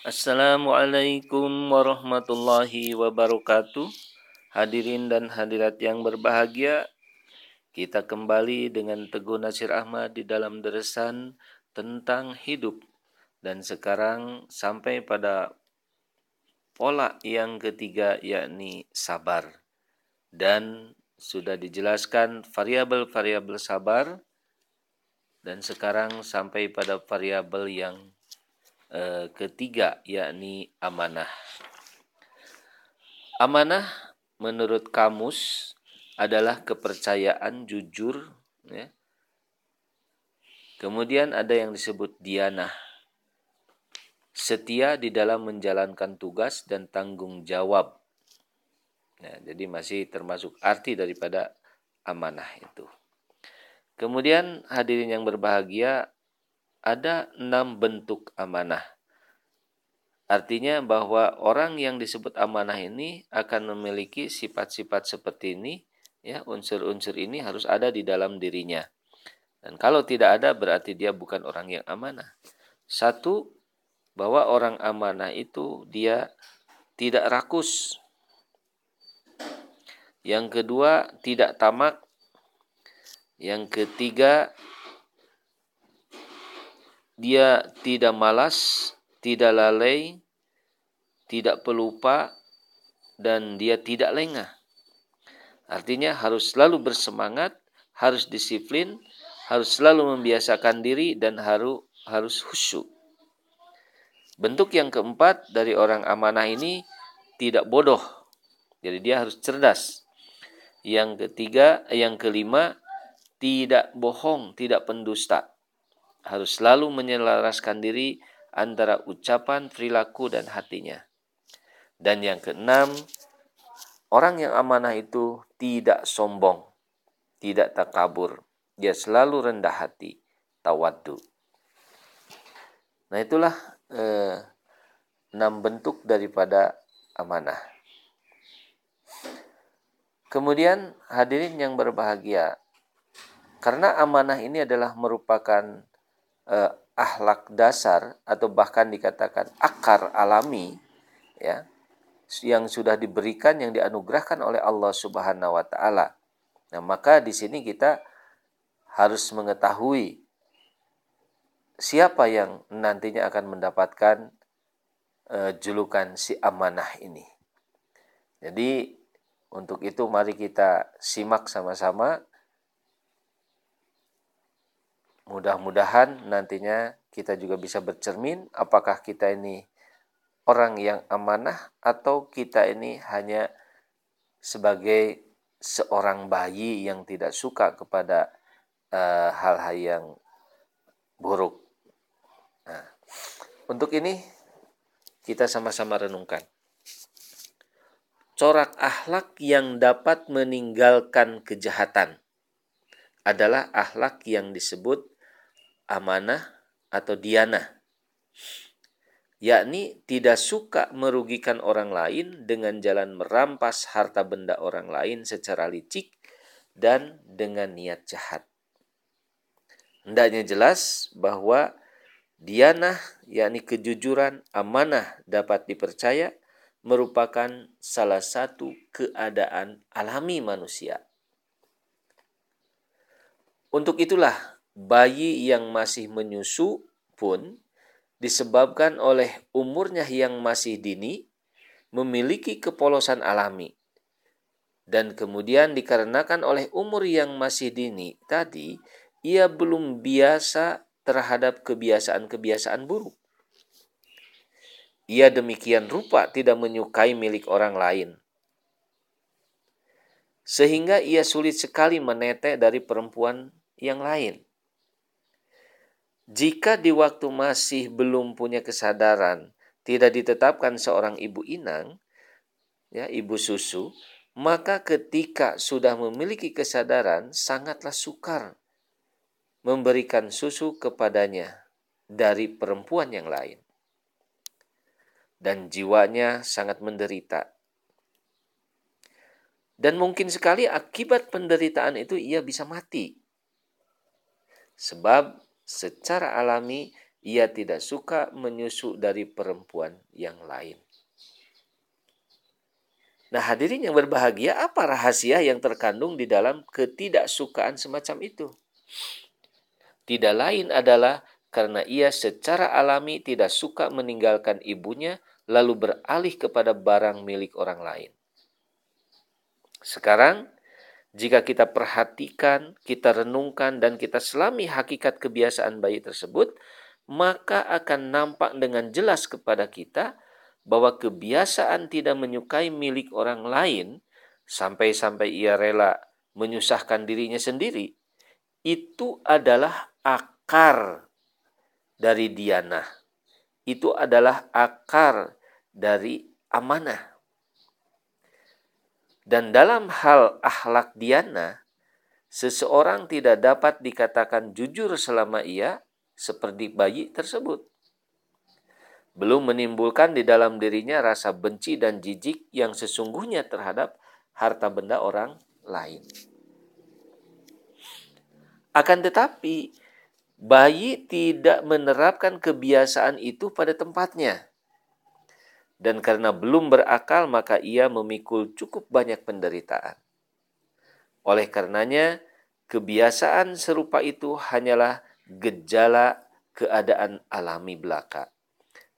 Assalamualaikum warahmatullahi wabarakatuh. Hadirin dan hadirat yang berbahagia, kita kembali dengan Teguh Nasir Ahmad di dalam deresan tentang hidup. Dan sekarang sampai pada pola yang ketiga yakni sabar. Dan sudah dijelaskan variabel-variabel sabar dan sekarang sampai pada variabel yang uh, ketiga yakni amanah. Amanah menurut kamus adalah kepercayaan jujur ya. Kemudian ada yang disebut dianah. Setia di dalam menjalankan tugas dan tanggung jawab. Nah, jadi masih termasuk arti daripada amanah itu. Kemudian hadirin yang berbahagia, ada enam bentuk amanah. Artinya bahwa orang yang disebut amanah ini akan memiliki sifat-sifat seperti ini, ya unsur-unsur ini harus ada di dalam dirinya. Dan kalau tidak ada berarti dia bukan orang yang amanah. Satu, bahwa orang amanah itu dia tidak rakus. Yang kedua, tidak tamak yang ketiga, dia tidak malas, tidak lalai, tidak pelupa, dan dia tidak lengah. Artinya harus selalu bersemangat, harus disiplin, harus selalu membiasakan diri dan harus harus khusyuk. Bentuk yang keempat dari orang amanah ini tidak bodoh. Jadi dia harus cerdas. Yang ketiga, yang kelima, tidak bohong, tidak pendusta. Harus selalu menyelaraskan diri antara ucapan, perilaku, dan hatinya. Dan yang keenam, orang yang amanah itu tidak sombong, tidak takabur. Dia selalu rendah hati, tawaddu. Nah itulah eh, enam bentuk daripada amanah. Kemudian hadirin yang berbahagia, karena amanah ini adalah merupakan uh, akhlak dasar atau bahkan dikatakan akar alami ya yang sudah diberikan yang dianugerahkan oleh Allah Subhanahu wa taala. Nah, maka di sini kita harus mengetahui siapa yang nantinya akan mendapatkan uh, julukan si amanah ini. Jadi untuk itu mari kita simak sama-sama Mudah-mudahan nantinya kita juga bisa bercermin apakah kita ini orang yang amanah atau kita ini hanya sebagai seorang bayi yang tidak suka kepada eh, hal-hal uh, yang buruk. Nah, untuk ini kita sama-sama renungkan. Corak akhlak yang dapat meninggalkan kejahatan adalah akhlak yang disebut amanah atau dianah yakni tidak suka merugikan orang lain dengan jalan merampas harta benda orang lain secara licik dan dengan niat jahat. Hendaknya jelas bahwa dianah yakni kejujuran, amanah dapat dipercaya merupakan salah satu keadaan alami manusia. Untuk itulah bayi yang masih menyusu pun disebabkan oleh umurnya yang masih dini memiliki kepolosan alami. Dan kemudian dikarenakan oleh umur yang masih dini tadi, ia belum biasa terhadap kebiasaan-kebiasaan buruk. Ia demikian rupa tidak menyukai milik orang lain. Sehingga ia sulit sekali menetek dari perempuan yang lain. Jika di waktu masih belum punya kesadaran, tidak ditetapkan seorang ibu inang, ya, ibu susu, maka ketika sudah memiliki kesadaran, sangatlah sukar memberikan susu kepadanya dari perempuan yang lain. Dan jiwanya sangat menderita. Dan mungkin sekali akibat penderitaan itu ia bisa mati. Sebab secara alami ia tidak suka menyusu dari perempuan yang lain. Nah, hadirin yang berbahagia, apa rahasia yang terkandung di dalam ketidaksukaan semacam itu? Tidak lain adalah karena ia secara alami tidak suka meninggalkan ibunya lalu beralih kepada barang milik orang lain. Sekarang, jika kita perhatikan, kita renungkan, dan kita selami hakikat kebiasaan bayi tersebut, maka akan nampak dengan jelas kepada kita bahwa kebiasaan tidak menyukai milik orang lain sampai-sampai ia rela menyusahkan dirinya sendiri itu adalah akar dari diana itu adalah akar dari amanah dan dalam hal akhlak diana seseorang tidak dapat dikatakan jujur selama ia seperti bayi tersebut belum menimbulkan di dalam dirinya rasa benci dan jijik yang sesungguhnya terhadap harta benda orang lain. Akan tetapi, bayi tidak menerapkan kebiasaan itu pada tempatnya. Dan karena belum berakal, maka ia memikul cukup banyak penderitaan. Oleh karenanya, kebiasaan serupa itu hanyalah gejala keadaan alami belaka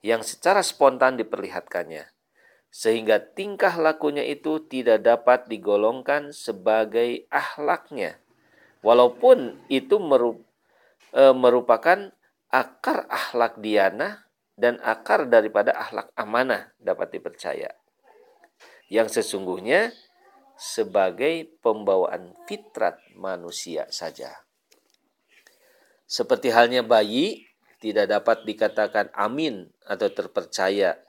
yang secara spontan diperlihatkannya, sehingga tingkah lakunya itu tidak dapat digolongkan sebagai ahlaknya, walaupun itu e, merupakan akar ahlak diana dan akar daripada ahlak amanah dapat dipercaya. Yang sesungguhnya sebagai pembawaan fitrat manusia saja. Seperti halnya bayi tidak dapat dikatakan amin atau terpercaya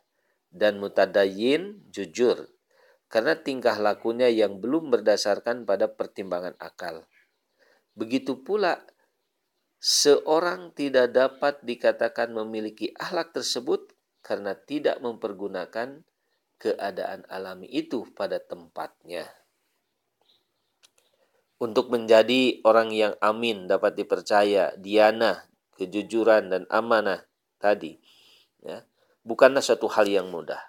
dan mutadayin jujur karena tingkah lakunya yang belum berdasarkan pada pertimbangan akal. Begitu pula seorang tidak dapat dikatakan memiliki akhlak tersebut karena tidak mempergunakan keadaan alami itu pada tempatnya. Untuk menjadi orang yang amin dapat dipercaya, diana kejujuran dan amanah tadi ya bukanlah suatu hal yang mudah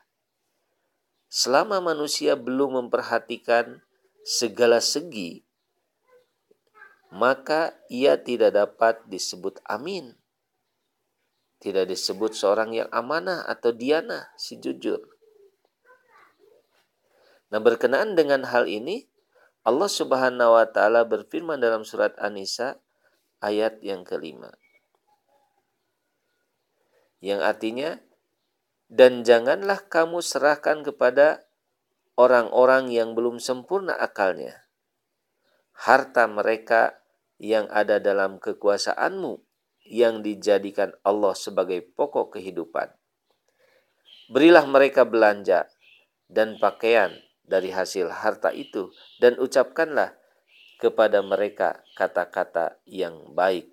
selama manusia belum memperhatikan segala segi maka ia tidak dapat disebut amin. Tidak disebut seorang yang amanah atau diana si jujur. Nah berkenaan dengan hal ini Allah Subhanahu wa taala berfirman dalam surat An-Nisa ayat yang kelima. Yang artinya dan janganlah kamu serahkan kepada orang-orang yang belum sempurna akalnya harta mereka yang ada dalam kekuasaanmu yang dijadikan Allah sebagai pokok kehidupan. Berilah mereka belanja dan pakaian dari hasil harta itu dan ucapkanlah kepada mereka kata-kata yang baik.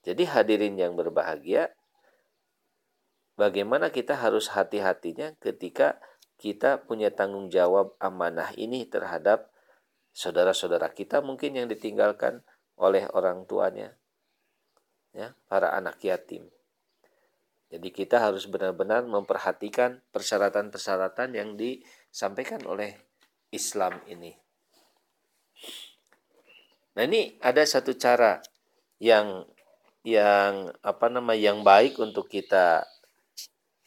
Jadi hadirin yang berbahagia, bagaimana kita harus hati-hatinya ketika kita punya tanggung jawab amanah ini terhadap saudara-saudara kita mungkin yang ditinggalkan oleh orang tuanya, ya, para anak yatim. Jadi kita harus benar-benar memperhatikan persyaratan-persyaratan yang disampaikan oleh Islam ini. Nah ini ada satu cara yang yang apa nama yang baik untuk kita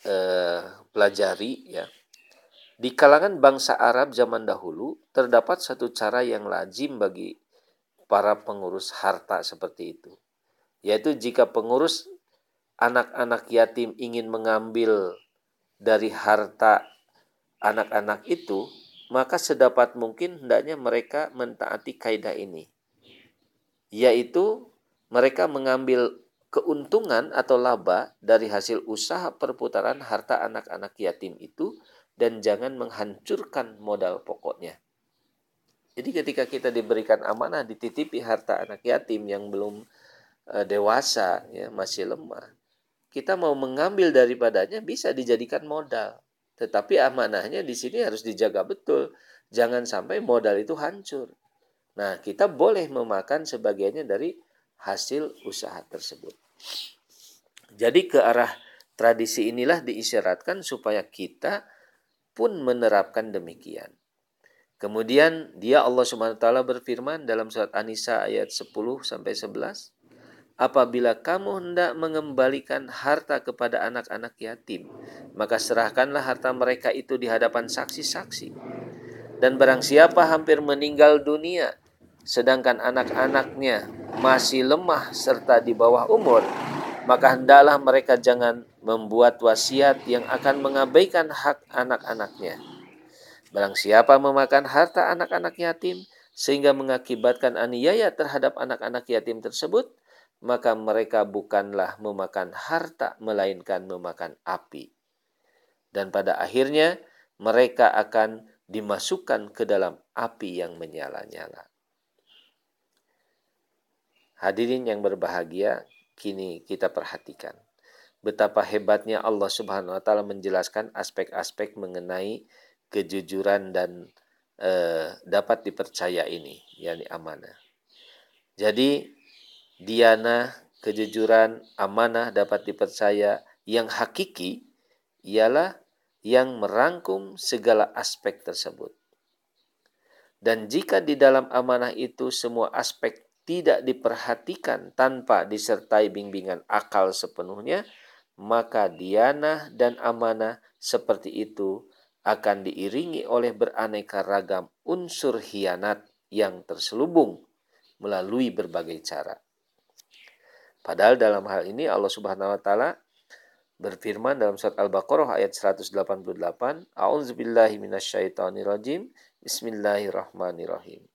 eh, pelajari ya. Di kalangan bangsa Arab zaman dahulu terdapat satu cara yang lazim bagi para pengurus harta seperti itu. Yaitu jika pengurus anak-anak yatim ingin mengambil dari harta anak-anak itu, maka sedapat mungkin hendaknya mereka mentaati kaidah ini. Yaitu mereka mengambil keuntungan atau laba dari hasil usaha perputaran harta anak-anak yatim itu dan jangan menghancurkan modal pokoknya. Jadi ketika kita diberikan amanah dititipi harta anak yatim yang belum e, dewasa ya masih lemah, kita mau mengambil daripadanya bisa dijadikan modal. Tetapi amanahnya di sini harus dijaga betul. Jangan sampai modal itu hancur. Nah, kita boleh memakan sebagiannya dari hasil usaha tersebut. Jadi ke arah tradisi inilah diisyaratkan supaya kita pun menerapkan demikian. Kemudian dia Allah Subhanahu wa taala berfirman dalam surat An-Nisa ayat 10 sampai 11, apabila kamu hendak mengembalikan harta kepada anak-anak yatim, maka serahkanlah harta mereka itu di hadapan saksi-saksi. Dan barang siapa hampir meninggal dunia, sedangkan anak-anaknya masih lemah serta di bawah umur, maka hendaklah mereka jangan membuat wasiat yang akan mengabaikan hak anak-anaknya Barang siapa memakan harta anak-anak yatim sehingga mengakibatkan aniaya terhadap anak-anak yatim tersebut, maka mereka bukanlah memakan harta melainkan memakan api. Dan pada akhirnya mereka akan dimasukkan ke dalam api yang menyala-nyala. Hadirin yang berbahagia, kini kita perhatikan betapa hebatnya Allah Subhanahu wa taala menjelaskan aspek-aspek mengenai kejujuran dan eh, dapat dipercaya ini, yakni amanah. Jadi diana, kejujuran, amanah dapat dipercaya yang hakiki ialah yang merangkum segala aspek tersebut. Dan jika di dalam amanah itu semua aspek tidak diperhatikan tanpa disertai bimbingan akal sepenuhnya, maka diana dan amanah seperti itu akan diiringi oleh beraneka ragam unsur hianat yang terselubung melalui berbagai cara. Padahal dalam hal ini Allah Subhanahu wa taala berfirman dalam surat Al-Baqarah ayat 188, A'udzubillahi minasyaitonirrajim. Bismillahirrahmanirrahim.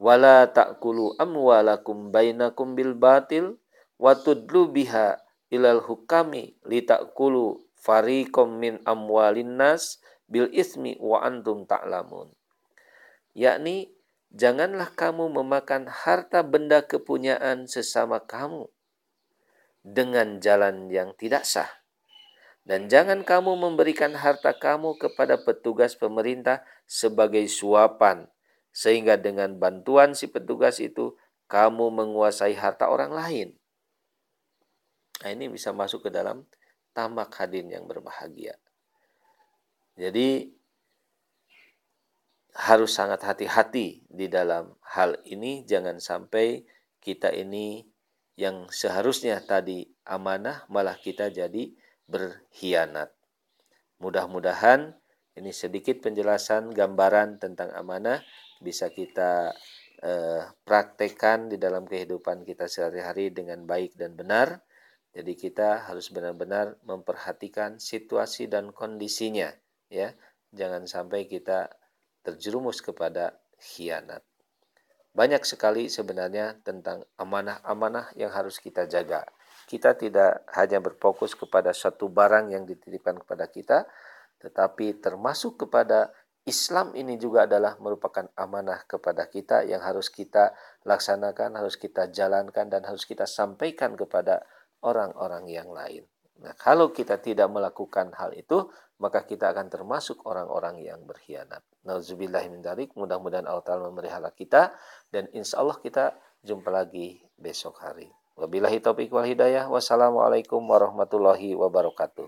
Wala ta'kulu amwalakum bainakum bil batil wa tudlu biha ilal hukami litakulu fariqam min amwalin nas bil ismi wa antum ta'lamun. Yakni janganlah kamu memakan harta benda kepunyaan sesama kamu dengan jalan yang tidak sah. Dan jangan kamu memberikan harta kamu kepada petugas pemerintah sebagai suapan, sehingga dengan bantuan si petugas itu kamu menguasai harta orang lain. Nah, ini bisa masuk ke dalam tamak hadin yang berbahagia. Jadi harus sangat hati-hati di dalam hal ini jangan sampai kita ini yang seharusnya tadi amanah malah kita jadi berkhianat. Mudah-mudahan ini sedikit penjelasan gambaran tentang amanah bisa kita eh, praktekkan di dalam kehidupan kita sehari-hari dengan baik dan benar. Jadi kita harus benar-benar memperhatikan situasi dan kondisinya ya. Jangan sampai kita terjerumus kepada khianat. Banyak sekali sebenarnya tentang amanah-amanah yang harus kita jaga. Kita tidak hanya berfokus kepada satu barang yang dititipkan kepada kita tetapi termasuk kepada Islam ini juga adalah merupakan amanah kepada kita yang harus kita laksanakan, harus kita jalankan dan harus kita sampaikan kepada orang-orang yang lain. Nah, kalau kita tidak melakukan hal itu, maka kita akan termasuk orang-orang yang berkhianat. Nauzubillah min. Mudah-mudahan Allah Ta'ala memelihara kita dan insya Allah kita jumpa lagi besok hari. Wabillahi taufiq wal hidayah. Wassalamualaikum warahmatullahi wabarakatuh.